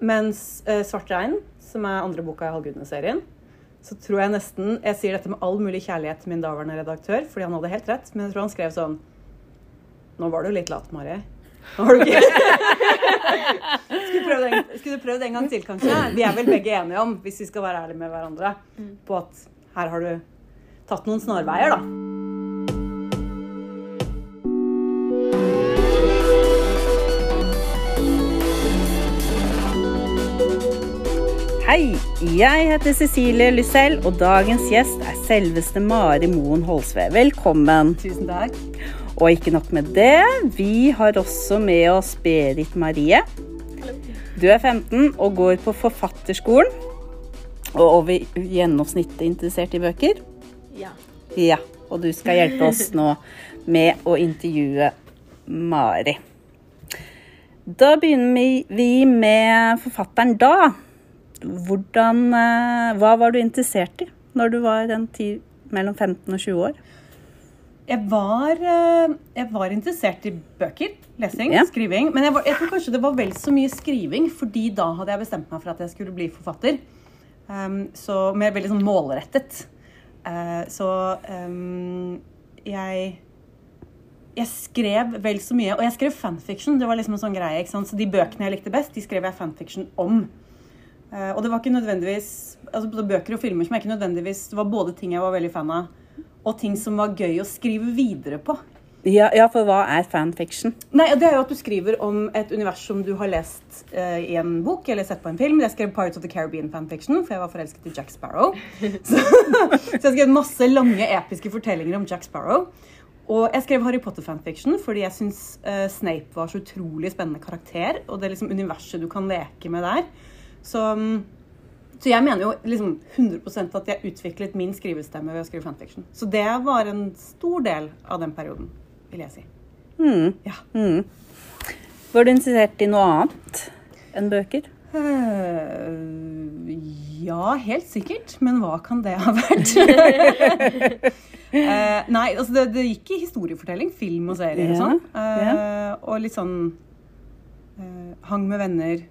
Mens uh, Svart regn, som er andre boka i Halvgudene-serien, så tror jeg nesten Jeg sier dette med all mulig kjærlighet til min daværende redaktør, fordi han hadde helt rett, men jeg tror han skrev sånn Nå var du litt lat, Mari. Nå var du ikke Skulle du prøvd en, skulle du prøvd en gang til, kanskje? Vi er vel begge enige om, hvis vi skal være ærlige med hverandre, på at her har du tatt noen snarveier, da. Hei, jeg heter Cecilie Lysell, og dagens gjest er selveste Mari Moen Holsve. Velkommen. Tusen takk. Og ikke nok med det, vi har også med oss Berit Marie. Du er 15 og går på Forfatterskolen. Og over gjennomsnittet interessert i bøker. Ja. Ja, og du skal hjelpe oss nå med å intervjue Mari. Da begynner vi med forfatteren da. Hvordan, eh, hva var du interessert i når du var den ti, mellom 15 og 20 år? Jeg var, eh, jeg var interessert i bøker, lesing, Ja. skriving. Men jeg, var, jeg tror kanskje det var vel så mye skriving, fordi da hadde jeg bestemt meg for at jeg skulle bli forfatter. Um, så mer veldig sånn målrettet. Uh, så um, jeg jeg skrev vel så mye, og jeg skrev fanfiction. Det var liksom en sånn greie, ikke sant? Så de bøkene jeg likte best, de skrev jeg fanfiction om. Eh, og det var ikke nødvendigvis altså både Bøker og filmer som jeg ikke nødvendigvis Det var både ting jeg var veldig fan av, og ting som var gøy å skrive videre på. Ja, ja for hva er fanfiction? Nei, Det er jo at du skriver om et univers som du har lest eh, i en bok eller sett på en film. Jeg skrev Pirates of the Caribbean fanfiction, for jeg var forelsket i Jack Sparrow. Så, så jeg skrev masse lange, episke fortellinger om Jack Sparrow. Og jeg skrev Harry Potter fanfiction fordi jeg syns uh, Snape var så utrolig spennende karakter. Og det er liksom universet du kan leke med der. Så, mm, så jeg mener jo liksom 100% at jeg utviklet min skrivestemme ved å skrive fanfiction. Så det var en stor del av den perioden, vil jeg si. Mm. Ja. Mm. Var du interessert i noe annet enn bøker? Uh, ja, helt sikkert. Men hva kan det ha vært? uh, nei, altså det, det gikk i historiefortelling, film og serier og sånn. sånn. yeah. Og litt sånn eh, Hang med venner.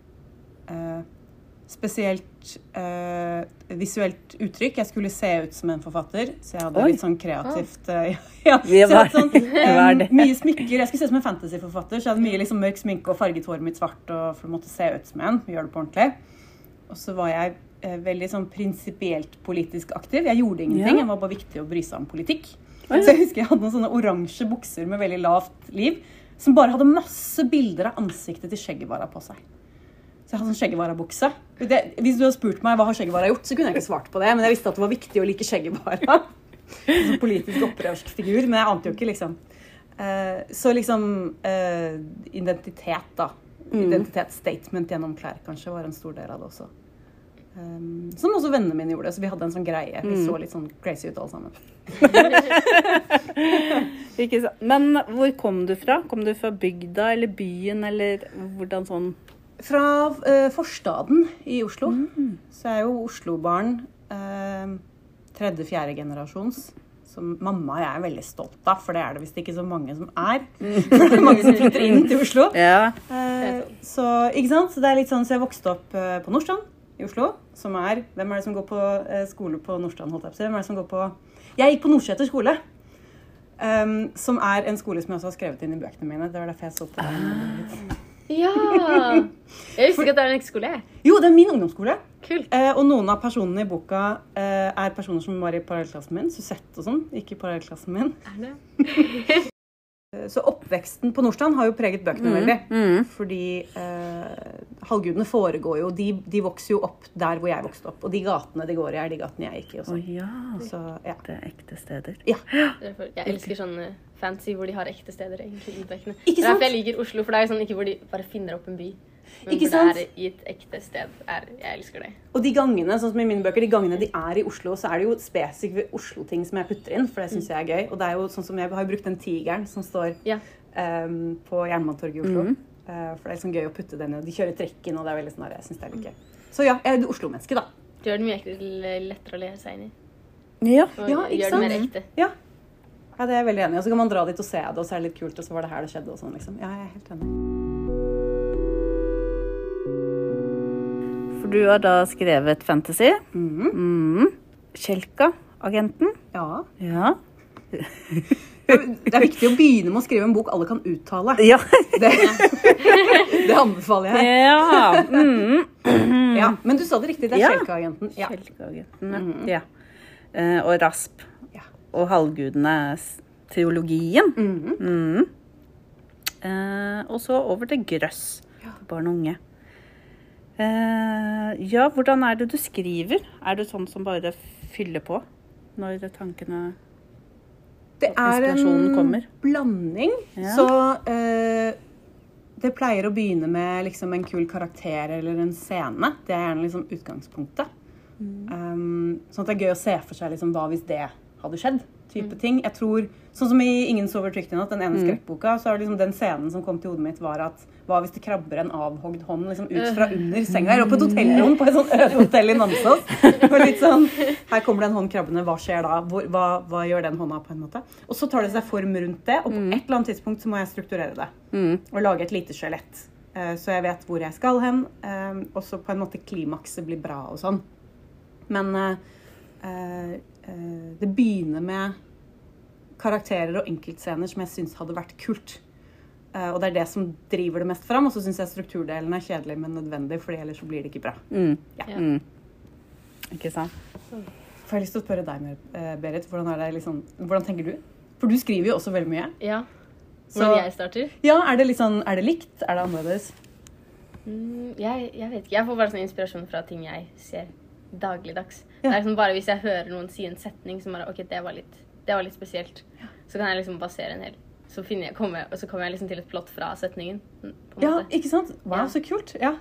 Spesielt eh, visuelt uttrykk. Jeg skulle se ut som en forfatter, så jeg hadde Oi. litt sånn kreativt eh, ja, jeg hadde sånn, det? Mye smykker. Jeg skulle se ut som en fantasyforfatter, så jeg hadde mye liksom mørk sminke og farget håret mitt svart og for å måtte se ut som en. Gjøre det på ordentlig. Og så var jeg eh, veldig sånn prinsipielt politisk aktiv. Jeg gjorde ingenting. Ja. Jeg var bare viktig å bry seg om politikk. Oi. Så jeg husker jeg hadde noen sånne oransje bukser med veldig lavt liv, som bare hadde masse bilder av ansiktet til Skjeggevara på seg. Så jeg hadde sånn skjeggevarabukse. Hvis du hadde spurt meg hva har Skjeggevara gjort, så kunne jeg ikke svart på det, men jeg visste at det var viktig å like Skjeggevara. En sånn politisk opprørsk figur, men jeg ante jo ikke, liksom. Eh, Så liksom eh, identitet, da. Mm. Identitetsstatement gjennom klær kanskje var en stor del av det også. Um, som også vennene mine gjorde. Så vi hadde en sånn greie. Vi Mm. så litt sånn crazy ut alle sammen. Men hvor kom du fra? Kom du fra bygda eller byen, eller hvordan sånn Fra eh, forstaden i Oslo. Mm. Så er jo Oslo-barn. eh, Tredje-fjerde generasjons. Som mamma og jeg er veldig stolt av, for det er det visst ikke så mange som er. For det er mange som flytter inn til Oslo. Ja. Eh, så, ikke sant? så det er litt sånn, så jeg vokste opp eh, på Nordstrand i Oslo. Som er Hvem er det som går på eh, skole på Nordstrand? holdt jeg på? Hvem er det som går på Jeg gikk på Nordseter skole. Um, som er en skole som jeg også har skrevet inn i bøkene mine. Det var derfor jeg så på den. Ja! Jeg visste ikke at det er en ekskole. Jo, det er min ungdomsskole. Kult. Eh, og noen av personene i boka eh, er personer som var i parallellklassen min. Suzette og sånn. Ikke i parallellklassen min. Er det? Eh, Så oppveksten på Nordstrand har jo preget bøkene veldig. Mm. Fordi eh, halvgudene foregår jo de, de vokser jo opp der hvor jeg vokste opp. Og de gatene de går i, er de gatene jeg gikk i Å Oh, ja. Så ja. Det er ekte steder. Ja. Jeg elsker sånne fancy hvor de har ekte steder egentlig i bøkene. Ikke Det er sant? derfor jeg liker Oslo, for det er sånn ikke hvor de bare finner opp en by. Men Ikke sant? det er i et ekte sted. Er, jeg elsker det. Og de gangene sånn som i mine bøker, de gangene de er i Oslo, så er det jo spesifikke Oslo-ting som jeg putter inn. For det syns jeg er gøy. Og det er jo sånn som jeg har brukt den tigeren som står Ja. um, på Jernbanetorget i Oslo. Mm. Uh, for det er liksom gøy å putte den i. og De kjører trekken, og det er veldig sånn jeg syns det er litt gøy. Så ja, jeg er et Oslo-menneske, da. Det gjør det mye lettere å lese seg inn i. Ja. Og Ja, ikke gjør det mer sant? ekte. Ja. ja, det er jeg veldig enig i. Og så kan man dra dit og se det, og så er det litt kult, og så var det her det skjedde, og sånn, liksom. Ja, jeg er helt enig. For du har da skrevet fantasy. Mm. Mm. Kjelka-agenten. Ja. Ja. Det er viktig å begynne med å skrive en bok alle kan uttale. Ja. Det, det anbefaler jeg. ja. Mm. Ja, men du sa det riktig. Det er Ja. Skjelkeagenten. Ja. Kjelka-agenten, ja. Uh, og Rasp. Ja. Og Halvgudene-teologien. Mhm. Mm. Uh, og så over til grøss. Barn og unge. Eh, ja, hvordan er det du skriver? Er du sånn som bare fyller på når tankene Det er en kommer. blanding. Ja. Så eh, det pleier å begynne med liksom en kul karakter eller en scene. Det er gjerne liksom utgangspunktet. Mm. Um, sånn at det er gøy å se for seg liksom, hva hvis det hadde skjedd. Type ting. Jeg tror, Sånn som i 'Ingen sover trygt i natt', den ene Mm. skrekkboka, så er det liksom den scenen som kom til hodet mitt, var at hva hvis det krabber en avhogd hånd liksom ut fra under senga? Jeg lå på et hotellrom på et sånt øde hotell i Namsos. Var litt sånn, Her kommer det en hånd krabbende, hva skjer da? Hvor, hva, hva gjør den hånda på en måte? Og så tar det seg form rundt det, og på et eller annet tidspunkt så må jeg strukturere det. Mm. Og lage et lite skjelett. eh, Så jeg vet hvor jeg skal hen. eh, Og så på en måte klimakset blir bra og sånn. Men eh, det begynner med karakterer og enkeltscener som jeg syns hadde vært kult. Eh, og det er det som driver det mest fram. Og så syns jeg strukturdelen er kjedelig, men nødvendig, for ellers så blir det ikke bra. Mm. Ja. Mm. Ikke sant? For jeg har lyst til å spørre deg mer, eh, Berit. Hvordan, er det liksom, hvordan tenker du? For du skriver jo også veldig mye. Ja. Så- Når jeg starter? Ja, Er det sånn, er det likt? Er det annerledes? Mm, jeg, jeg vet ikke. Jeg får bare sånn inspirasjon fra ting jeg ser dagligdags. Ja. Det er liksom bare Hvis jeg hører noen si en setning som bare OK, det var litt, det var litt spesielt, så kan jeg liksom basere en hel Så jeg, kommer, og så kommer jeg liksom til et plott fra setningen. Ja, ikke sant? Wow, Ja. så kult. Ja.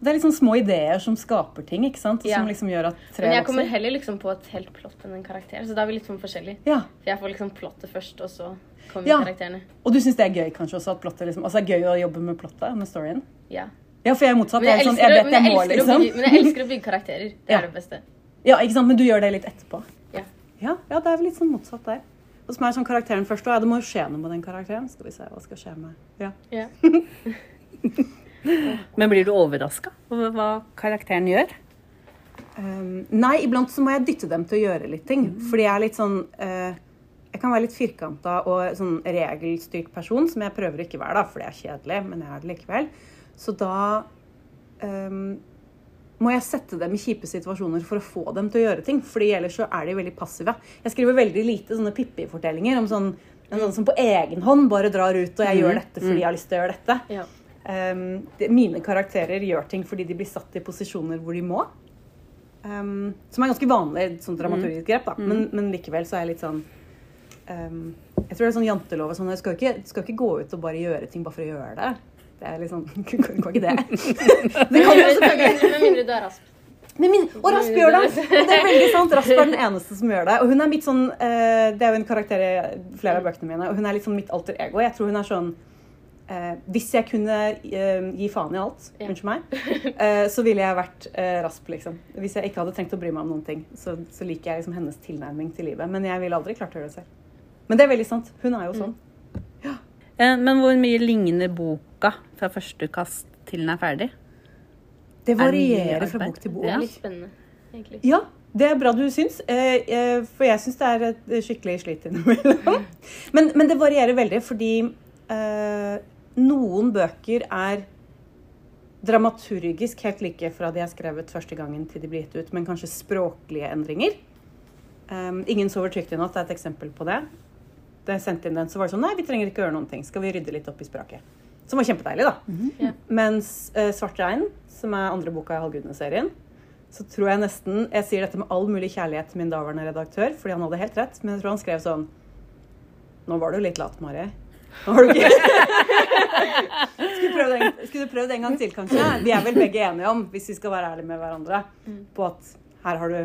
Det er liksom små ideer som skaper ting, ikke sant? Ja. som liksom gjør at tre Men jeg kommer heller liksom på et helt plott enn en karakter. Så da er vi litt sånn forskjellige. Ja. For jeg får liksom plottet først, og så kommer Ja. karakterene. Og du syns det er gøy kanskje også at plottet liksom, altså det er gøy å jobbe med plottet, med storyen? Ja. Ja, for jeg er motsatt. Men jeg, sånn, elsker, jeg å- jeg jeg må, elsker å liksom. bygge, men jeg elsker å bygge karakterer. Det Ja. er det beste. Ja, ikke sant? Men du gjør det litt etterpå? Ja. Ja, ja det er vel litt sånn motsatt der. Og som er sånn karakteren først, og ja, det må jo skje noe med den karakteren. Skal vi se hva skal skje med Ja. Ja. Men blir du overraska over hva karakteren gjør? Um, nei, iblant så må jeg dytte dem til å gjøre litt ting. Fordi jeg er litt sånn uh, Jeg kan være litt firkanta og sånn regelstyrt person, som jeg prøver å ikke være, da, for det er kjedelig, men jeg er det likevel. Så da um, må jeg sette dem i kjipe situasjoner for å få dem til å gjøre ting. fordi ellers så er de veldig passive. Jeg skriver veldig lite sånne Pippi-fortellinger om sånn, en sånn som på egen hånd bare drar ut og jeg gjør dette fordi jeg har lyst til å gjøre dette. Ja. Um, de, mine karakterer gjør ting fordi de blir satt i posisjoner hvor de må. Um, som er ganske vanlig sånn dramaturgisk grep, da. Men, men likevel så er jeg litt sånn um, Jeg tror det er sånn jantelov og sånn. Jeg skal ikke, skal ikke gå ut og bare gjøre ting bare for å gjøre det. Det er litt sånn Kan ikke det? det kan jo selvfølgelig. Med mindre du er rasp. Min, og Rasp gjør det! Og det er veldig sant. Rasp er den eneste som gjør det. Og hun er mitt sånn eh, Det er jo en karakter i flere av bøkene mine, og hun er litt sånn mitt alter ego. Jeg tror hun er sånn eh, Hvis jeg kunne eh, gi faen i alt, unnskyld meg, så ville jeg vært Rasp, liksom. Hvis jeg ikke hadde trengt å bry meg om noen ting, så, så liker jeg liksom hennes tilnærming til livet. Men jeg ville aldri klart å gjøre det selv. Men det er veldig sant. Hun er jo sånn. Eh, Men hvor mye ligner boka fra første kast til den er ferdig? Det varierer fra bok til bok. Det er litt spennende, egentlig. Ja, det er bra du syns. Eh, eh, for jeg syns det er et skikkelig slit innimellom. Men, men det varierer veldig, fordi eh, noen bøker er dramaturgisk helt like fra de er skrevet første gangen til de blir gitt ut, men kanskje språklige endringer. Um, 'Ingen sover trygt i natt' er et eksempel på det. Da jeg sendte inn den, så var det sånn Nei, vi trenger ikke gjøre noen ting. Skal vi rydde litt opp i spraket? Som var kjempedeilig, da. Ja. Mens uh, 'Svart regn', som er andre boka i Halvgudene-serien, så tror jeg nesten Jeg sier dette med all mulig kjærlighet til min daværende redaktør, fordi han hadde helt rett, men jeg tror han skrev sånn Nå var du litt lat, Mari. Nå var du ikke Skulle du prøvd en, skulle du prøvd en gang til, kanskje? Vi er vel begge enige om, hvis vi skal være ærlige med hverandre, på at her har du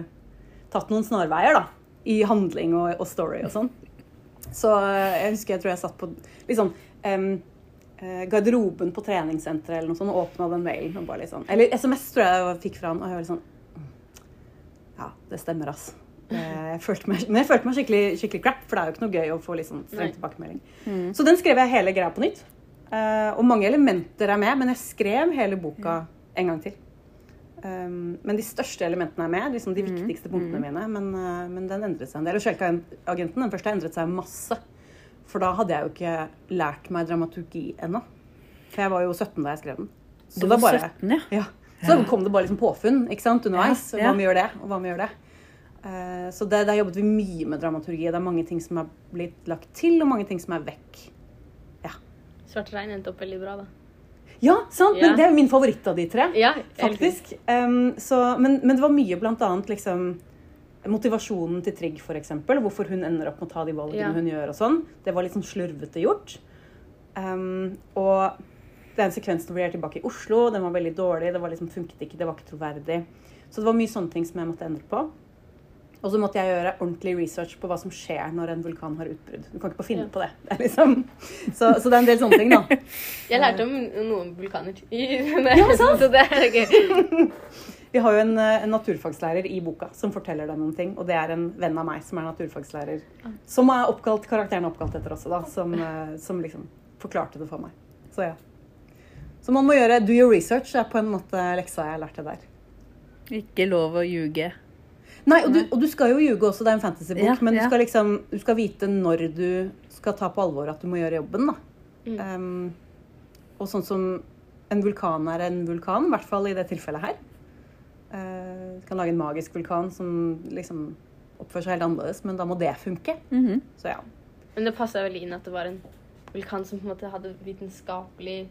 tatt noen snarveier, da. I handling og, og story og sånn. Så eh, jeg husker jeg tror jeg satt på liksom eh, garderoben på treningssenteret eller noe sånt, og åpna den mailen sånn Eller SMS tror jeg jeg fikk fra han, og jeg var litt sånn «Mm, Ja, det stemmer, ass. Eh, Jeg følte meg, men jeg følte meg skikkelig, skikkelig crap, for det er jo ikke noe gøy å få litt sånn streng tilbakemelding. tilbakemelding. Så den skrev jeg hele greia på nytt. Eh, og mange elementer er med, men jeg skrev hele boka en gang til. Um, men de største elementene er med. liksom De viktigste punktene mine. Men, uh, men den endret seg en del. Og Sjelka-agenten, den første, endret seg masse. For da hadde jeg jo ikke lært meg dramaturgi ennå. For jeg var jo 17 da jeg skrev den. Så var bare- 17, ja. ja. Så kom det bare liksom påfunn ikke sant, underveis. Ja, ja. hva vi gjør det, og hva vi gjør det. Uh, så det, der jobbet vi mye med dramaturgi. Det er mange ting som er blitt lagt til, og mange ting som er vekk. Svart regn endte opp veldig bra, da. Ja, sant? Men det er min favoritt av de tre. Faktisk. Um, så, men, men det var mye blant annet liksom Motivasjonen til Trigg, for eksempel. Hvorfor hun ender opp med å ta de valgene hun gjør. og sånn. Det var litt sånn slurvete gjort. Um, og det er en sekvens hvor de er tilbake i Oslo. Den var veldig dårlig. Det var liksom, funket ikke, det var ikke troverdig. Så det var mye sånne ting som jeg måtte endre på. Og så måtte jeg gjøre ordentlig research på hva som skjer når en vulkan har utbrudd. Du kan ikke bare finne Ja. på det. det er liksom, så, så det er en del sånne ting, da. Jeg lærte om noen vulkaner. Ja, sant? Så det er gøy. Vi har jo en, en naturfagslærer i boka som forteller deg noen ting. Og det er en venn av meg som er naturfagslærer. Som er oppkalt, karakteren er oppkalt etter også, da. Som, eh, som liksom forklarte det for meg. Så ja. Så man må gjøre do your research, er på en måte leksa jeg lærte der. Ikke lov å ljuge. Nei, og du, og du skal jo ljuge også, det er en fantasybok, Ja, men du ja. skal liksom du skal vite når du skal ta på alvor at du må gjøre jobben, da. Mm. Um, og sånn som en vulkan er en vulkan, i hvert fall i det tilfellet her. Uh, du kan lage en magisk vulkan som liksom oppfører seg helt annerledes, men da må det funke. Mhm. Så ja. Men det passa veldig inn at det var en vulkan som på en måte hadde vitenskapelig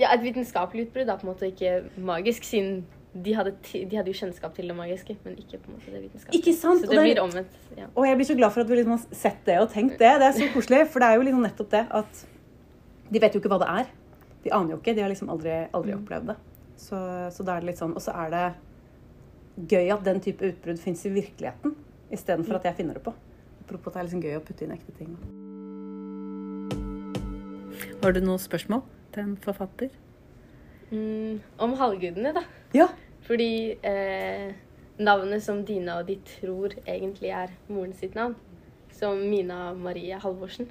Ja, et vitenskapelig utbrudd, da, på en måte, ikke magisk, siden de hadde, de hadde jo kjennskap til det magiske, men ikke på en måte det vitenskapelige. Ikke sant? Så det det blir omvendt. Ja. Og jeg blir så glad for at vi liksom har sett det og tenkt det. Det er så koselig, for det er jo liksom nettopp det at de vet jo ikke hva det er. De aner jo ikke. De har liksom aldri, aldri opplevd det. Så, så da er det litt sånn Og så er det gøy at den type utbrudd fins i virkeligheten, istedenfor at jeg finner det på. Apropos at det er liksom gøy å putte inn ekte ting. Har du noen spørsmål til en forfatter? Mm, om halvgudene, da. Ja. Fordi eh, navnet som Dina og de tror egentlig er moren sitt navn, som Mina Marie Halvorsen,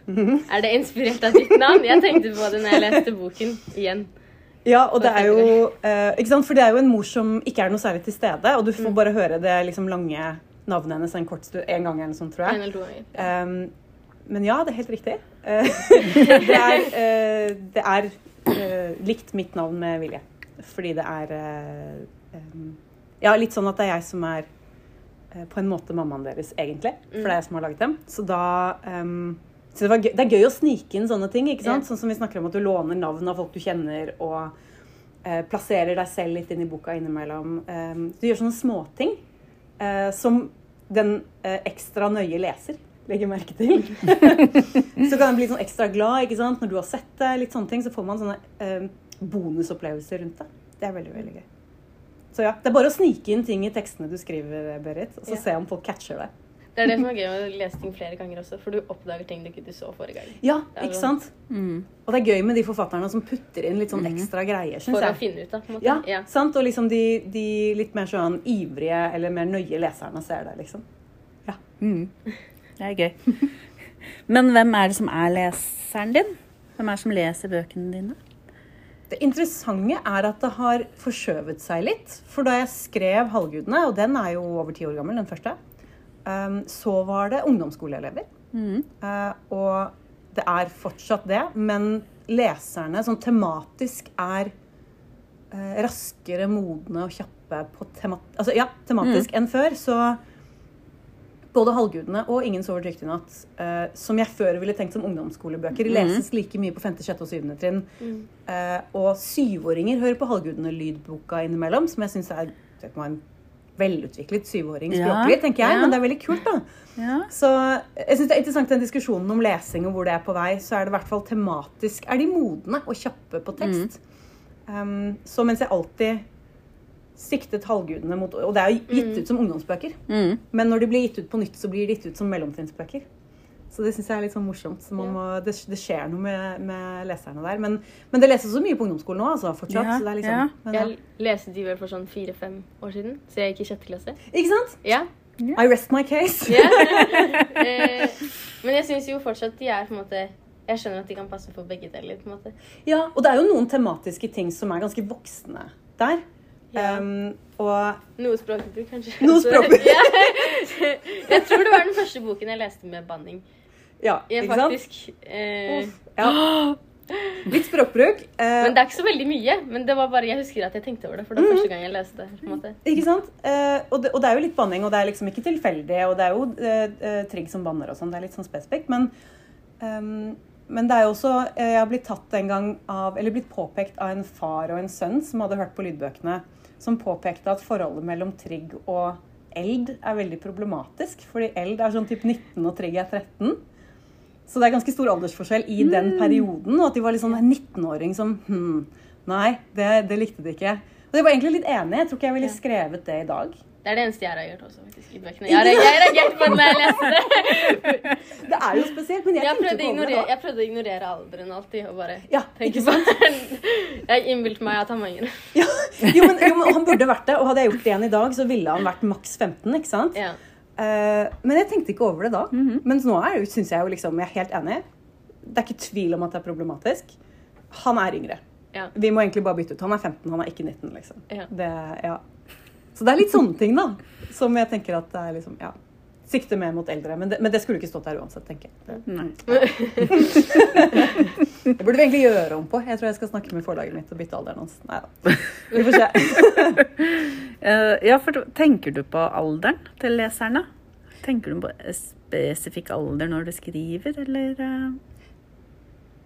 er det inspirert av ditt navn? Jeg tenkte på det når jeg leste boken igjen. Ja, og det er jo eh, Ikke sant? For det er jo en mor som ikke er noe særlig til stede, og du får bare høre det liksom lange navnet hennes en kort stund, en gang eller sånn, tror jeg. En eller to ganger. Um, men ja, det er helt riktig. Det er, eh, det er likt mitt navn med vilje. Fordi det er eh, Ja, litt sånn at det er jeg som er eh, på en måte mammaen deres, egentlig. For det er jeg som har laget dem. Så da um, så det, var gøy, det er gøy å snike inn sånne ting. ikke sant? Yeah. Sånn som vi snakker om at du låner navn av folk du kjenner, og uh, plasserer deg selv litt inn i boka innimellom. Um, du gjør sånne småting uh, som den uh, ekstra nøye leser legger merke til. så kan en bli sånn ekstra glad ikke sant? når du har sett det. litt sånne ting, Så får man sånne eh, bonusopplevelser rundt det. Det er veldig veldig gøy. Så ja, Det er bare å snike inn ting i tekstene du skriver, Berit, og så Ja. se om folk catcher det. Det er det som er gøy med å lese ting flere ganger også, for du oppdager ting du ikke så forrige gang. Ja, ikke sånn. sant? Mm. Og det er gøy med de forfatterne som putter inn litt sånn ekstra greier, Synes For å jeg. finne ut av, på en måte. Ja, Ja. sant? Og liksom de, de litt mer sånn ivrige eller mer nøye leserne ser det, liksom. Ja. Mm. Det er gøy. Men hvem er det som er leseren din? Hvem er det som leser bøkene dine? Det interessante er at det har forskjøvet seg litt. For da jeg skrev 'Halvgudene', og den er jo over ti år gammel, den første, um, så var det ungdomsskoleelever. Mm. Eh, og det er fortsatt det, men leserne sånn tematisk er eh, raskere, modne og kjappe på temat altså, ja, tematisk enn før. Så både 'Halvgudene' og 'Ingen sover trygt i natt', uh, som jeg før ville tenkt som ungdomsskolebøker, leses like mye på 5., 6. og 7. trinn. Eh, og syvåringer hører på 'Halvgudene'-lydboka innimellom, som jeg syns er det en velutviklet syvåring Ja, tenker jeg. ja. Men det er veldig kult, da. Ja. Så jeg synes det er interessant den diskusjonen om lesing og hvor det er på vei. Så er det i hvert fall tematisk Er de modne og kjappe på tekst? Um, så mens jeg alltid siktet halvgudene mot Og det er jo gitt ut som ungdomsbøker. Mm. Men når de blir gitt ut på nytt, så blir de gitt ut som mellomtrinnsbøker. Så det syns jeg er litt sånn morsomt. Så man Ja. må, det, det skjer noe med, med leserne der. Men, men det leses så mye på ungdomsskolen nå, altså, fortsatt. Ja, så det er liksom, ja. men, ja. Jeg leste de vel for sånn fire-fem år siden, så jeg gikk i sjette klasse. Ikke sant? Ja. I rest my case. Ja. eh, men jeg syns jo fortsatt de er på en måte Jeg skjønner at de kan passe for begge deler. på en måte. Ja, og det er jo noen tematiske ting som er ganske voksne der. Ja. Um, og Noe språkbruk, kanskje. Noe språkbruk. Ja. Jeg tror det var den første boken jeg leste med banning. ja, Jeg ikke sant? faktisk eh, Ja. Litt språkbruk. eh, Men det er ikke så veldig mye. Men det var bare, jeg husker at jeg tenkte over det, for det var første gang jeg leste det. på en måte. Ikke sant? Eh, og, det, og det er jo litt banning, og det er liksom ikke tilfeldig. Og det er jo eh, eh, Trigg som banner og sånn. Det er litt sånn spesifikt. Men, ehm, men det er jo også eh, Jeg har blitt tatt en gang av Eller blitt påpekt av en far og en sønn som hadde hørt på lydbøkene, som påpekte at forholdet mellom Trigg og Eld er veldig problematisk. Fordi Eld er sånn typ 19, og Trigg er 13. Så det er ganske stor aldersforskjell i den perioden. Og at de var litt sånn en 19-åring som hm, Nei, det, det likte de ikke. Og de var egentlig litt enige. Jeg tror ikke jeg ville skrevet det i dag. Det er det eneste jeg har gjort også, faktisk. i bøkene. Jeg, har- reagert på den da jeg leste det. Det er jo spesielt, men jeg, Jeg prøvde, det ignorere, da. jeg prøvde å ignorere alderen alltid. og bare Ja, tenke på på Jeg innbilte meg at han var yngre. Ja. Jo, men, jo, men han burde vært det. Og hadde jeg gjort det igjen i dag, så ville han vært maks 15. ikke sant? Ja. Uh, men jeg tenkte ikke over det da. Mens nå er det synes jeg jo liksom, jeg er helt enig. Det er ikke tvil om at det er problematisk. Han er yngre. Ja. Vi må egentlig bare bytte ut. Han er 15, han er ikke 19, liksom. Ja. Det, ja. Så det er litt sånne ting, da. Som jeg tenker at det er liksom, ja. Sikter mer mot eldre. Men det, men det skulle ikke stått der uansett, tenker jeg. Nei. det burde vi egentlig gjøre om på. Jeg tror jeg skal snakke med forlaget mitt og bytte alderen hans. Nei da. Vi får se. Eh, ja, for tenker du på alderen til leserne? Tenker du på spesifikk alder når du skriver, eller? eh?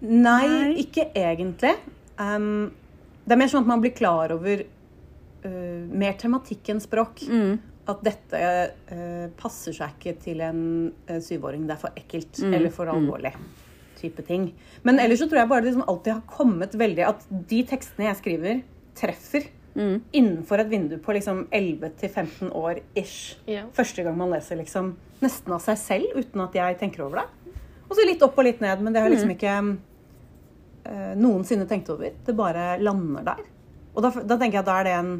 Nei, Nei. ikke egentlig. Um, det er mer sånn at man blir klar over uh, mer tematikk enn språk. Mm. At dette uh, passer seg ikke til en uh, syvåring. Det er for ekkelt Mm, eller for alvorlig. type ting. Men ellers så tror jeg bare det liksom alltid har kommet veldig At de tekstene jeg skriver, treffer Mm. innenfor et vindu på liksom 11-15 år ish. Ja. Første gang man leser liksom nesten av seg selv uten at jeg tenker over det. Og så litt opp og litt ned, men det har jeg liksom ikke eh, noensinne tenkt over. Det bare lander der. Og da, da tenker jeg at da er det en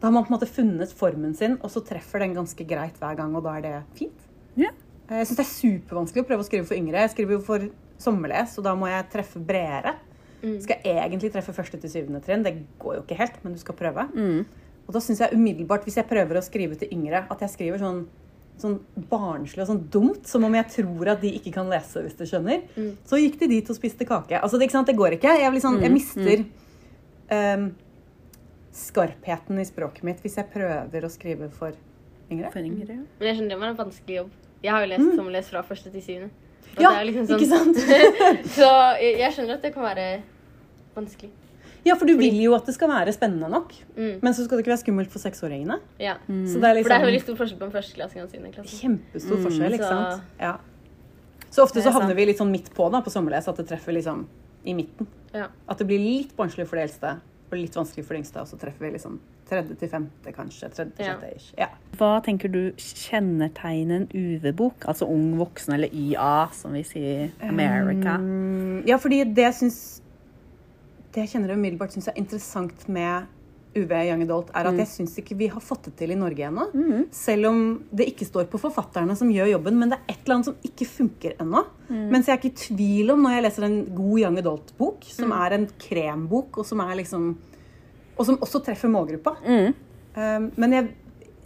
Da har man på en måte funnet formen sin, og så treffer den ganske greit hver gang, og da er det fint. Ja. Eh, Jeg syns det er supervanskelig å prøve å skrive for yngre. Jeg skriver jo for sommerles, og da må jeg treffe bredere. Skal egentlig treffe første til syvende trinn. Det går jo ikke helt, men du skal prøve. Mm. Og da syns jeg umiddelbart, hvis jeg prøver å skrive til yngre, at jeg skriver sånn, sånn barnslig og sånn dumt, som om jeg tror at de ikke kan lese, hvis du skjønner. Så gikk de dit og spiste kake. Altså, det, ikke sant? det går ikke. Jeg, blir sånn, jeg mister ehm, skarpheten i språket mitt hvis jeg prøver å skrive for yngre. For yngre, ja. Men jeg skjønner det var en vanskelig jobb. Jeg har jo lest sommerles fra første til syvende. Mm. Ja, liksom liksom ikke sant? Så jeg, jeg skjønner at det kan være vanskelig. Ja, for du vil jo at det skal være spennende nok. Mm. Men så skal det ikke være skummelt for seksåringene. Ja. Så det er For det er liksom veldig stor forskjell på en førsteklassing og en syvendeklassing. kjempestor forskjell, ikke Så- sant? Ja. Så ofte så havner vi litt sånn midt på da, på sommerles, at det treffer liksom i midten. Ja. At det blir litt barnslig for de eldste og litt vanskelig for de yngste, og så treffer vi liksom tredje til femte, kanskje. Tredje til Ja. sjette ish. Ja. Hva tenker du kjennetegner en UV-bok? Altså ung voksen, eller YA, som vi sier i America. Um, ja, fordi det jeg syns Det jeg kjenner umiddelbart syns er interessant med UV Young Adult, er at jeg syns ikke vi har fått det til i Norge ennå. Selv om det ikke står på forfatterne som gjør jobben, men det er et eller annet som ikke funker ennå. Mens jeg er ikke i tvil om når jeg leser en god Young Adult-bok, som er en krembok, og som er liksom Og som også treffer målgruppa. Mm. Um, men jeg,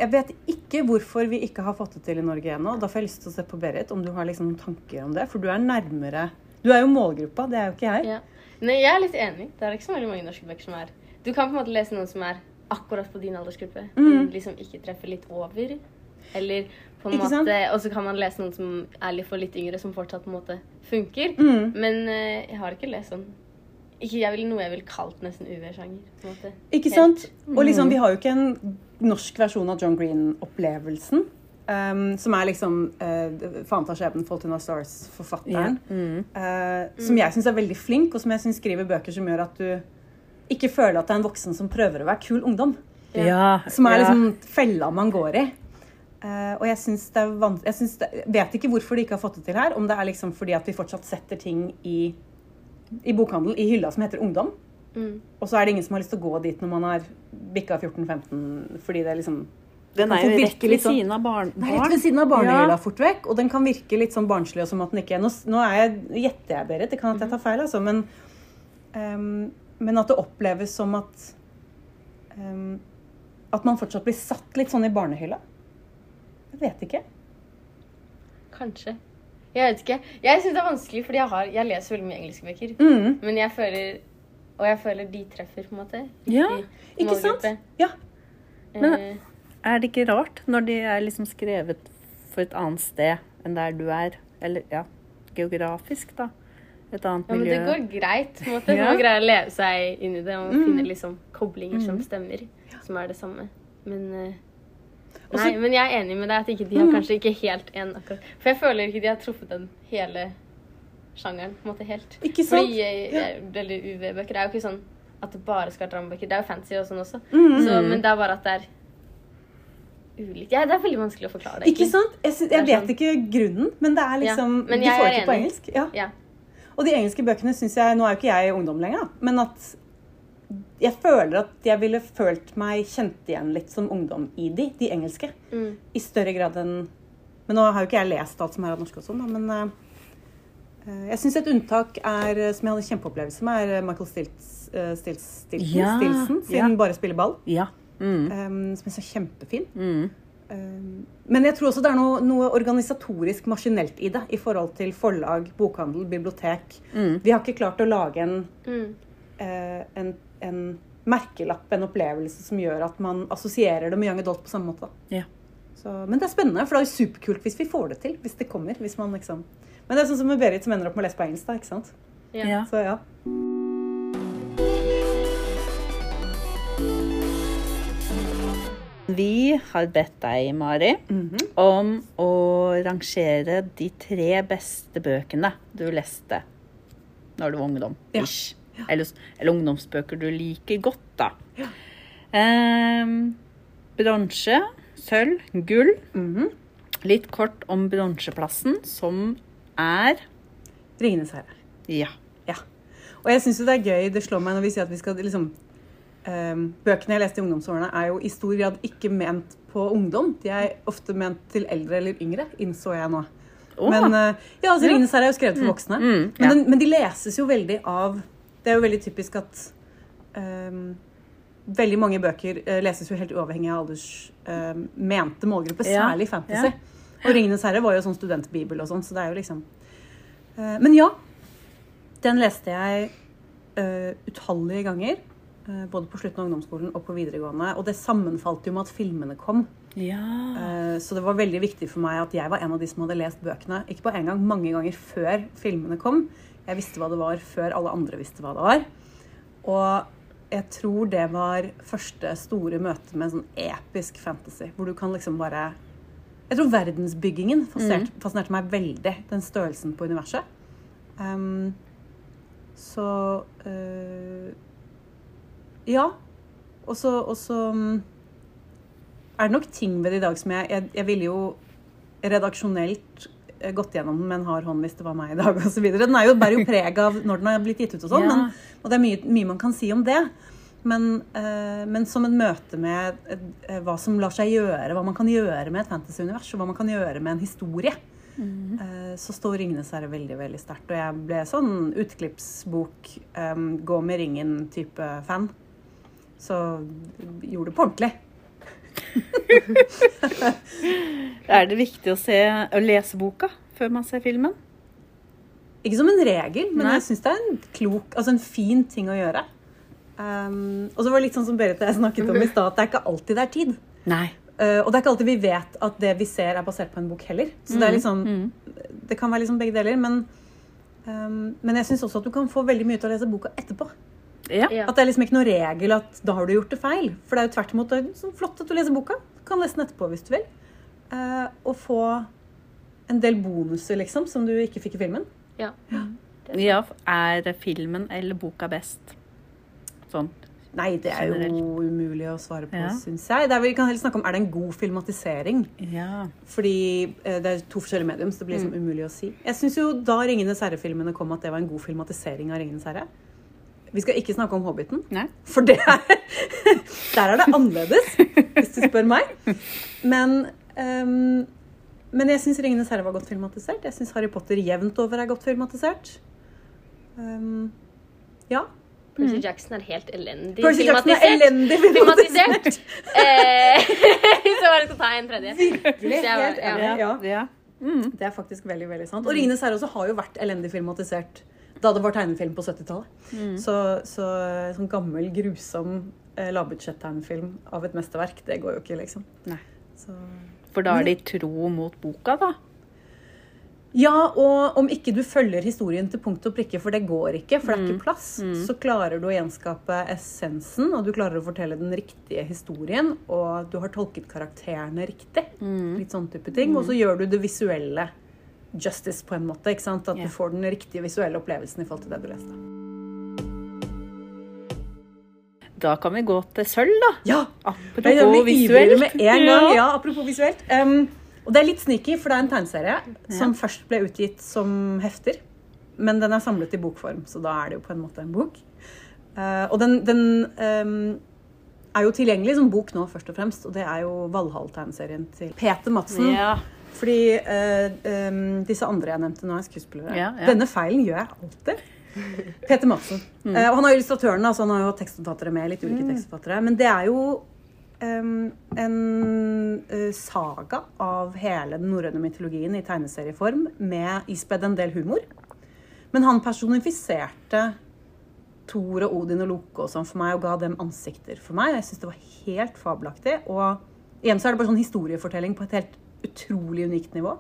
jeg vet ikke hvorfor vi ikke har fått det til i Norge ennå. Da får jeg lyst til å se på Berit, om du har liksom tanker om det. For du er nærmere Du er jo målgruppa, det er jo ikke jeg. Ja. Nei, jeg er litt enig. Det er ikke så veldig mange norske bøker som er Du kan på en måte lese noen som er akkurat på din aldersgruppe, men liksom ikke treffer litt over. Eller på en Ikke måte Og så kan man lese noen som er litt for litt yngre, som fortsatt på en måte funker. Mm. Men uh, jeg har ikke lest sånn ikke jeg vil, Noe jeg ville kalt nesten UV-sjanger. Ikke Helt- sant? Og liksom, vi har jo ikke en norsk versjon av John Green-opplevelsen. Um, som er liksom uh, Faen ta skjebnen, Fault in Our Stars-forfatteren. uh, som jeg syns er veldig flink, og som jeg syns skriver bøker som gjør at du ikke føle at det er en voksen som prøver å være kul ungdom. Ja. Som er ja. liksom fella man går i. Uh, og jeg syns det er vanskelig jeg det, vet ikke hvorfor de ikke har fått det til her. Om det er liksom fordi at vi fortsatt setter ting i, i bokhandel i hylla som heter ungdom. Mm. Og så er det ingen som har lyst til å gå dit når man har bikka 14-15, fordi det er liksom Den er jo rett ved sånn- siden av barn. Det er rett ved siden av barnehylla Ja. fort vekk, og den kan virke litt sånn barnslig og som at den ikke Nå, nå er jeg, gjetter jeg, Berit, det kan at jeg tar feil, altså, men, ehm, men at det oppleves som at um, at man fortsatt blir satt litt sånn i barnehylla. Jeg vet ikke. Kanskje. Jeg vet ikke. Jeg syns det er vanskelig, fordi jeg, har, jeg leser veldig mye engelske bøker. Mm. Men jeg føler Og jeg føler de treffer, på en måte. Ja, ikke sant? Ja. Men- Eh, Er det ikke rart når de er liksom skrevet for et annet sted enn der du er? Eller ja, geografisk, da. Et annet ja, men det går greit. på en måte. Man greier å leve seg inn i det og Mm. finne liksom koblinger som Mm. stemmer, som er det samme. Men uh, Nei, men jeg er enig med deg at ikke de har kanskje ikke helt en akkurat For jeg føler ikke de har truffet den hele sjangeren på en måte helt. Ikke sant? Fordi jeg, jeg, eller UV-bøker er jo ikke sånn at det bare skal være dramabøker. Det er jo fancy og sånn også. Mm. Så, men det er bare at det er ulikt. Ja, det er veldig vanskelig å forklare det. Ikke sant? Jeg, synes, jeg vet ikke grunnen, men det er liksom Ja, men De får det ikke på engelsk. Ja. Ja. Og de engelske bøkene syns jeg Nå er jo ikke jeg ungdom lenger, da, men at jeg føler at jeg ville følt meg kjent igjen litt som ungdom i de, de engelske. Mm. I større grad enn Men nå har jo ikke jeg lest alt som er av norsk og sånn, da, men uh, jeg syns et unntak er, eh, som jeg hadde kjempeopplevelse med, er Michael Stilts, uh, Stils, Stilton, Ja, Stilsen, sin ja. 'Bare spille ball', Ja. Mm. Um, som er så kjempefin. Mm. Men jeg tror også det er noe, noe organisatorisk maskinelt i det. I forhold til forlag, bokhandel, bibliotek. Mm. Vi har ikke klart å lage en, Mm. eh, en, en merkelapp, en opplevelse, som gjør at man assosierer det med young adult på samme måte. Ja. Så, men det er spennende, for det er jo superkult hvis vi får det til. Hvis det kommer. Hvis man liksom Men det er sånn som med Berit som ender opp med å lese på engelsk, da. ikke sant? Ja. Ja. Så ja. Vi har bedt deg, Mari, Mhm. om å rangere de tre beste bøkene du leste når du var ungdom. Ja. Ish. Eller, eller ungdomsbøker du liker godt, da. Ehm, bronse, sølv, gull. Mhm. Litt kort om bronseplassen, som er Ringenes herre. Ja. Ja. Og jeg syns jo det er gøy, det slår meg når vi sier at vi skal liksom Bøkene jeg leste i ungdomsårene, er jo i stor grad ikke ment på ungdom. De er ofte ment til eldre eller yngre, innså jeg nå. Oh. Men eh, ja, altså Ja. Ringenes herre er jo skrevet for voksne. Mm, Men, ja. den, men de leses jo veldig av Det er jo veldig typisk at ehm, veldig mange bøker eh, leses jo helt uavhengig av alders ehm, mente målgruppe, Ja, særlig fantasy. ja. Og 'Ringenes herre' var jo sånn studentbibel og sånn, så det er jo liksom Eh, Men ja, den leste jeg utallige ganger. Eh, både på slutten av ungdomsskolen og på videregående. Og det sammenfalt jo med at filmene kom. ja. Eh, Så det var veldig viktig for meg at jeg var en av de som hadde lest bøkene. Ikke på en gang, mange ganger før filmene kom. Jeg visste hva det var før alle andre visste hva det var. Og jeg tror det var første store møte med sånn episk fantasy. Hvor du kan liksom bare Jeg tror verdensbyggingen fascinerte, fascinerte meg veldig. Den størrelsen på universet. Um, så eh, Ja. Og så mm, er det nok ting ved det i dag som jeg Jeg, jeg ville jo redaksjonelt eh, gått gjennom den med en hard hånd hvis det var meg i dag osv. Den er jo, bærer jo preg av når den har blitt gitt ut og sånn, Ja. og det er mye, mye man kan si om det. Men, eh, men som et møte med eh, hva som lar seg gjøre, hva man kan gjøre med et fantasyunivers, og hva man kan gjøre med en historie, eh, så står 'Ringenes herre' veldig veldig sterkt. Og jeg ble sånn utklippsbok, eh, gå med ringen-type fan. Så gjorde det på ordentlig. Er det viktig å, se, å lese boka før man ser filmen? Ikke som en regel, men Nei. jeg syns det er en klok, altså en fin ting å gjøre. Um, og så var det litt sånn som Berit og jeg snakket om i stad, at det er ikke alltid det er tid. Nei. Uh, og det er ikke alltid vi vet at det vi ser, er basert på en bok heller. Så det er liksom Mm. Det kan være liksom begge deler, men um, Men jeg syns også at du kan få veldig mye av å lese boka etterpå. Ja. At det er liksom ikke noen regel at da har du gjort det feil. For det er jo tvert imot er flott at du leser boka. Du kan lese den etterpå hvis du vil. Uh, og få en del bonuser, liksom, som du ikke fikk i filmen. Ja. ja. Er filmen eller boka best? Sånn. Nei, det er jo umulig å svare på, Ja. syns jeg. Det er, vi kan heller snakke om er det en god filmatisering. Ja. Fordi eh, det er to forskjellige medium, så det blir liksom umulig å si. Jeg syns jo da 'Ringenes herre'-filmene kom, at det var en god filmatisering av 'Ringenes herre'. Vi skal ikke snakke om 'Hobbiten', Nei. for det er, der er det annerledes, hvis du spør meg. Men, um, men jeg syns 'Ringenes herre' var godt filmatisert. Jeg syns 'Harry Potter' jevnt over er godt filmatisert. Um, ja. Percy Jackson er helt elendig Percy Jackson er elendig filmatisert. Eh, så var det å ta en tredje. Virkelig. Var- ja. enig. Ja. Mm. Det er faktisk veldig veldig sant. Og 'Ringenes herre' også har jo vært elendig filmatisert da det var tegnefilm på 70-tallet. Så, så sånn gammel, grusom eh, lavbudsjett-tegnefilm av et mesterverk, det går jo ikke, liksom. Så. For da er de tro mot boka, da. Ja, og om ikke du følger historien til punkt og prikke, for det går ikke, for det er ikke plass, så klarer du å gjenskape essensen, og du klarer å fortelle den riktige historien, og du har tolket karakterene riktig. Litt sånn type ting. Og så gjør du det visuelle justice på en måte. ikke sant? At Ja. du får den riktige visuelle opplevelsen i forhold til det du leste. Da kan vi gå til sølv, da. Ja! Apropos visuelt. med en gang. Ja, apropos visuelt. Um, og det er litt sneaky, for det er en tegneserie som først ble utgitt som hefter. Men den er samlet i bokform, så da er det jo på en måte en bok. Uh, og den, den um, er jo tilgjengelig som bok nå, først og fremst. Og det er jo Valhall-tegneserien til Peter Madsen. Ja. Fordi uh, um, disse andre jeg nevnte nå, er skuespillere. Ja, ja. Denne feilen gjør jeg alltid. Peter Madsen. Mm. Uh, og han har illustratørene, altså han har jo tekstforfattere med. litt ulike tekstforfattere. Men det er jo um, en uh, saga av hele den norrøne mytologien i tegneserieform, med ispedd en del humor. Men han personifiserte Thor og Odin og Loke og sånn for meg, og ga dem ansikter for meg. Jeg syns det var helt fabelaktig. Og igjen så er det bare sånn historiefortelling på et helt utrolig unikt nivå.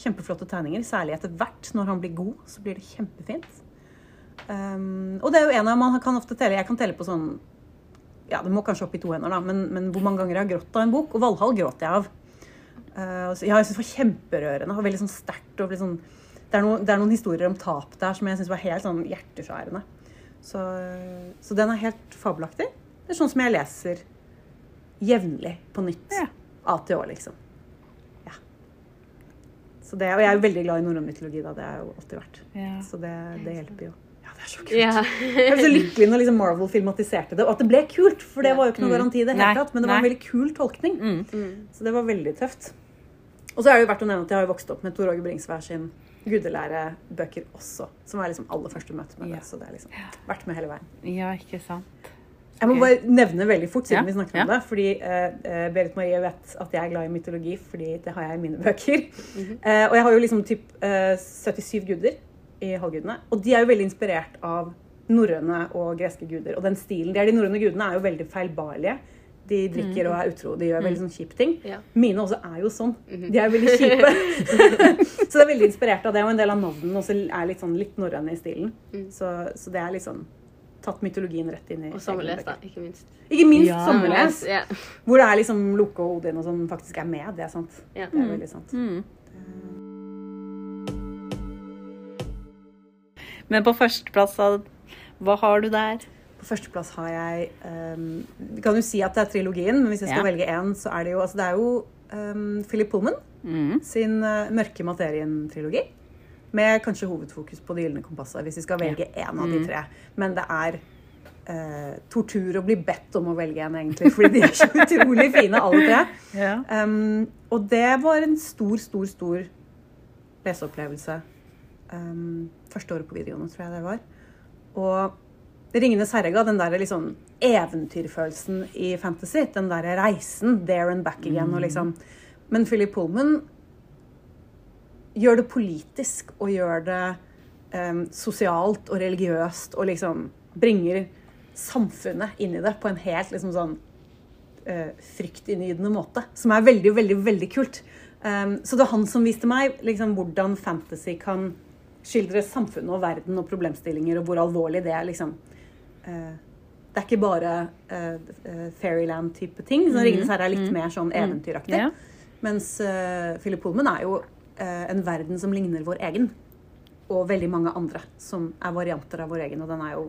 Kjempeflotte tegninger, særlig etter hvert. Når han blir god, så blir det kjempefint. Um, og det er jo en av man kan ofte telle Jeg kan telle på sånn Ja, det må kanskje opp i to hender, da, men, men hvor mange ganger jeg har grått av en bok. Og Valhall gråt jeg av. Uh, ja, jeg syns det var kjemperørende og veldig sånn sterkt. Og sånn, det, er noen, det er noen historier om tap der som jeg syns var helt sånn hjerteskjærende. Så, så den er helt fabelaktig. Det er sånn som jeg leser jevnlig på nytt. Ja. A til Å, liksom. Det, og jeg er jo veldig glad i norrøn mytologi, da. Det har jeg jo alltid vært. Ja. Så det, det hjelper jo. Ja, det er så kult. Ja. Jeg ble så lykkelig når liksom Marvel filmatiserte det, og at det ble kult. For det var jo ikke noe garanti i det hele tatt, men det var en veldig kul tolkning. Mm. Så det var veldig tøft. Og så er det jo verdt å nevne at jeg har jo vokst opp med Tor Åge Bringsvær sin gudelærebøker også, som var liksom aller første møte med Ja. det. Så det har liksom vært med hele veien. ja, ikke sant. Jeg må bare nevne veldig fort, siden Ja, vi snakker ja. om det. Fordi eh, Berit Marie vet at jeg er glad i mytologi, fordi det har jeg i mine bøker. Mm -hmm. uh, og jeg har jo liksom typ uh, 77 guder i halvgudene. Og de er jo veldig inspirert av norrøne og greske guder. Og den stilen de er, de norrøne gudene, er jo veldig feilbarlige. De drikker og er utro. De gjør veldig sånn kjipe ting. Ja. Mine også er jo sånn. De er jo veldig kjipe. så det er veldig inspirert av det. Og en del av navnene også er litt sånn litt norrøne i stilen. Så, så det er litt sånn tatt mytologien rett inn i Og sammenlest, da. Ikke minst. Ikke minst Ja. sammenlest. Ja. Hvor det er liksom Loke og Odin og sånn faktisk er med. Det er sant. Ja. Det er veldig sant. Mm. Men på førsteplass, hva har du der? På førsteplass har jeg um, Vi kan jo si at det er trilogien, men hvis jeg skal Ja. velge én, så er det jo altså Det er jo um, Philip Pullman Mm. sin uh, Mørke materien-trilogi. Med kanskje hovedfokus på Det gylne kompasset, hvis vi skal velge én av de tre. Men det er eh, tortur å bli bedt om å velge en, egentlig. Fordi de er så utrolig fine, alle tre. Ja. Um, og det var en stor, stor, stor leseopplevelse. Um, første året på videregående, tror jeg det var. Og 'Ringenes herre' ga den der liksom eventyrfølelsen i fantasy. Den der reisen, there and back again. Og liksom. Men Philip Pullman gjør det politisk og gjør det um, sosialt og religiøst og liksom bringer samfunnet inn i det på en helt liksom sånn uh, fryktinngytende måte. Som er veldig, veldig, veldig kult. Um, så det var han som viste meg liksom, hvordan fantasy kan skildre samfunnet og verden og problemstillinger, og hvor alvorlig det er. liksom. Uh, det er ikke bare uh, Fairyland-type ting. Så 'Ringenes herre' er litt mer sånn eventyraktig. Yeah. Mens uh, Philip Holmen er jo en verden som ligner vår egen. Og veldig mange andre som er varianter av vår egen. Og den er jo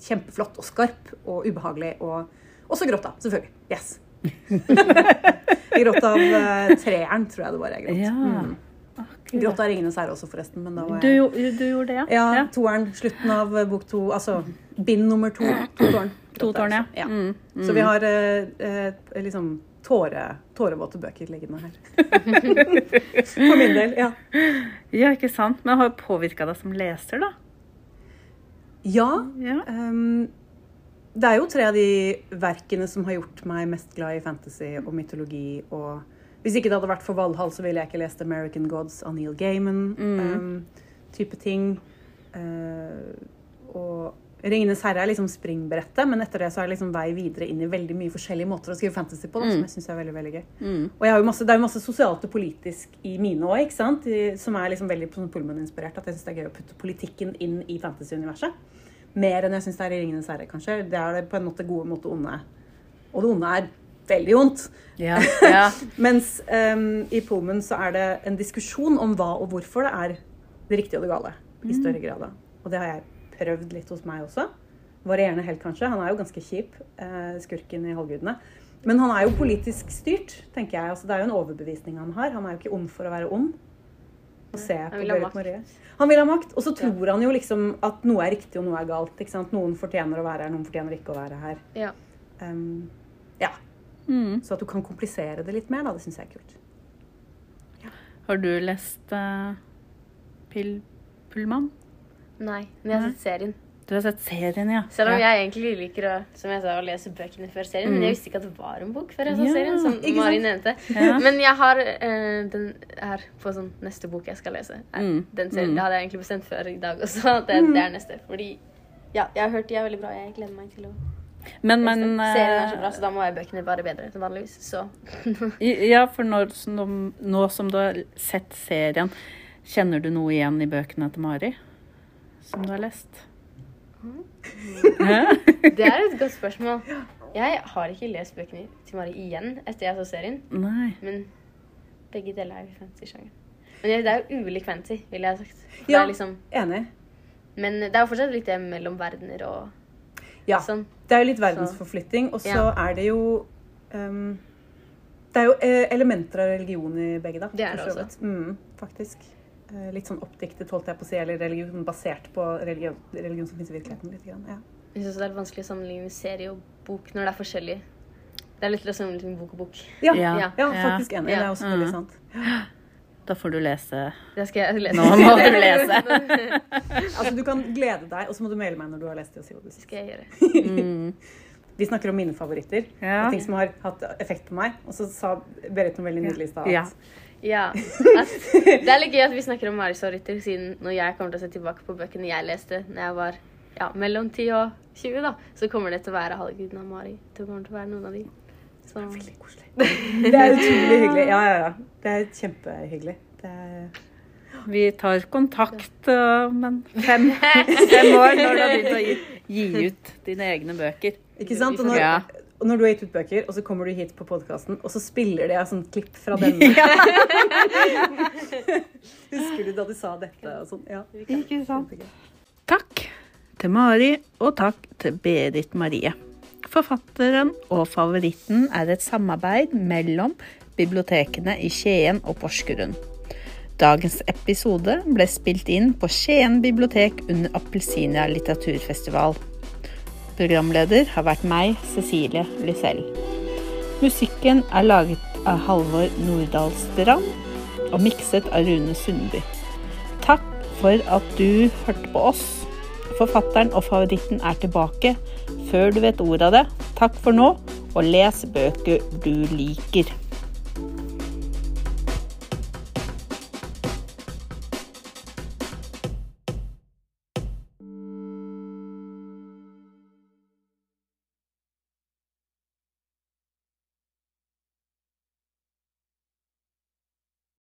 kjempeflott og skarp og ubehagelig. Og også grått, da. Selvfølgelig. Yes. jeg gråt av uh, treeren, tror jeg det var jeg gråt. Ja. Mm. Gråt av 'Ringenes herre' også, forresten. Men da var Du, jeg du, du gjorde det, ja? Ja, toeren. Slutten av eh, bok to. Altså bind nummer to. To tårn. To tårn, ja. ja. Mm, Så vi har eh, eh, liksom tåre, tårevåte bøker liggende her. For min del, ja. Ja, ikke sant? Men har påvirka deg som leser, da? Ja. Ja. Um, det er jo tre av de verkene som har gjort meg mest glad i fantasy og mytologi. Og hvis ikke det hadde vært for Valhall, så ville jeg ikke lest American Gods av Neil Gaiman. ehm, type ting. Uh, og Ringenes herre er liksom springbrettet, men etter det så er det liksom vei videre inn i veldig mye forskjellige måter å skrive fantasy på, da, som jeg syns er veldig veldig gøy. Og jeg har jo masse, det er jo masse sosialt og politisk i mine òg, ikke sant? Som er liksom veldig sånn Pullman-inspirert. At jeg syns det er gøy å putte politikken inn i fantasy-universet. Mer enn jeg syns det er i Ringenes herre, kanskje. Det er det på en måte gode måte onde. Og det onde er veldig vondt. Ja. ja. Mens um, i Pullman så er det en diskusjon om hva og hvorfor det er det riktige og det gale. I større grad. Og det har jeg prøvd litt hos meg også. Varierende helt, kanskje. Han er jo ganske kjip, eh, skurken i Halvgudene. Men han er jo politisk styrt, tenker jeg. Altså, det er jo en overbevisning han har. Han er jo ikke ond for å være ond. Og se Han vil. Han vil ha makt. Og så tror han jo liksom at noe er riktig og noe er galt. ikke sant? Noen fortjener å være her, noen fortjener ikke å være her. Ja. Um, ja. Mm. Så at du kan komplisere det litt mer, da, det syns jeg er kult. Har du lest uh, Pil Pullman? Nei, men jeg har sett serien. Du har sett serien, ja. Selv om ja. jeg egentlig liker å, som jeg sa, å lese bøkene før serien. Men jeg visste ikke at det var en bok før jeg så Ja, serien, som Mari nevnte. Ja. Men jeg har eh, den her på sånn neste bok jeg skal lese. Mm. Den serien, Mm. Det hadde jeg egentlig bestemt før i dag også. Det, det er neste. Fordi ja, jeg har hørt de er veldig bra. Jeg gleder meg til å Men, men. Serien er så eh, bra, så da må jeg bøkene være bedre enn vanligvis. Så Ja, for når, nå, nå som du har sett serien, kjenner du noe igjen i bøkene til Mari? Som du har lest? Mm. det er et godt spørsmål. Jeg har ikke lest bøkene til Mari igjen etter jeg så serien. Nei. Men begge deler er jo fantasy-sjangeren. Men det er jo ulik fantasy, ville jeg ha sagt. For det Ja. er liksom, Enig. men det er jo fortsatt litt det mellom verdener og Ja. sånn. Det er jo litt verdensforflytting, og så Ja. er det jo um, Det er jo eh, elementer av religion i begge, da. Det er det også. Mm, faktisk. Eh, litt sånn oppdiktet, holdt jeg på å si, eller religion basert på religion, religion som finnes i virkeligheten. litt grann, ja. Jeg synes det er vanskelig å sammenligne serie og bok når det er forskjellig. Det er litt å sammenligne bok og bok. Ja, Ja. ja. Ja. faktisk enig. Det er også Ja. veldig sant. Da får du lese Det skal jeg lese. Nå må du lese. Altså, Du kan glede deg, og så må du maile meg når du har lest det. og si hva du Det synes. skal jeg gjøre. mm. Vi snakker om mine favoritter, Ja. og ting som har hatt effekt på meg. Og så sa Berit noe veldig nydelig i stad. Ja. Altså, det er litt gøy at vi snakker om Maris favoritter, siden når jeg kommer til å se tilbake på bøkene jeg leste når jeg var ja, mellom 10 og 20, da, så kommer det til å være Halvguden av Mari. Det kommer til å være noen av de. Så, Veldig koselig. Det er utrolig hyggelig. Ja, ja, ja. Det er kjempehyggelig. Det er Vi tar kontakt om en fem, fem år når du har begynt å gi, gi ut dine egne bøker. Ikke sant? Og når. Og når du har gitt ut bøker, og så kommer du hit på podkasten, og så spiller de av sånn klipp fra denne. Husker du da du sa dette og sånn? Ja. Ikke sant? Takk til Mari, og takk til Berit Marie. Forfatteren og favoritten er et samarbeid mellom bibliotekene i Skien og Porsgrunn. Dagens episode ble spilt inn på Skien bibliotek under Appelsinia litteraturfestival. Programleder har vært meg, Cecilie Lysell. Musikken er laget av Halvor Nordahl Strand og mikset av Rune Sundby. Takk for at du hørte på oss. Forfatteren og favoritten er tilbake før du vet ordet av det. Takk for nå, og les bøker du liker.